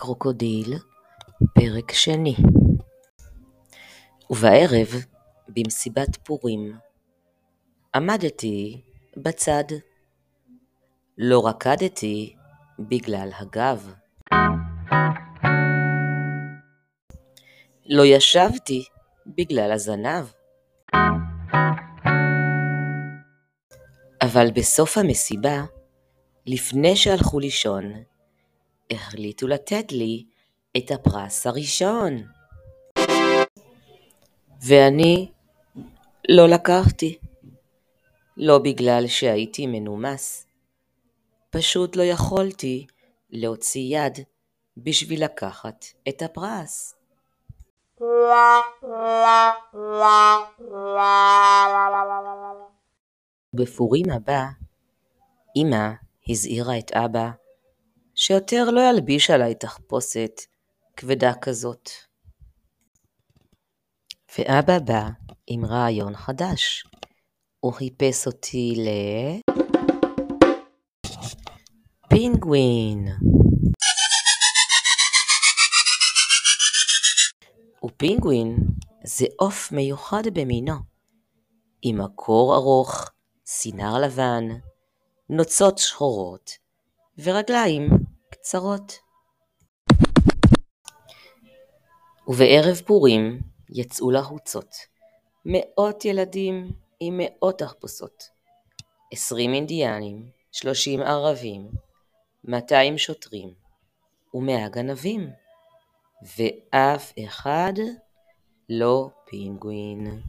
הקרוקודיל, פרק שני ובערב, במסיבת פורים, עמדתי בצד. לא רקדתי בגלל הגב. לא ישבתי בגלל הזנב. אבל בסוף המסיבה, לפני שהלכו לישון, החליטו לתת לי את הפרס הראשון. ואני לא לקחתי. לא בגלל שהייתי מנומס, פשוט לא יכולתי להוציא יד בשביל לקחת את הפרס. בפורים הבא, אמא הזהירה את אבא שיותר לא ילביש עליי תחפושת כבדה כזאת. ואבא בא עם רעיון חדש. הוא חיפש אותי ל... פינגווין. ופינגווין זה עוף מיוחד במינו, עם מקור ארוך, סינר לבן, נוצות שחורות ורגליים קצרות. ובערב פורים יצאו לחוצות מאות ילדים עם מאות תחפושות, עשרים אינדיאנים, שלושים ערבים, מאתיים שוטרים ומאה גנבים, ואף אחד לא פינגווין.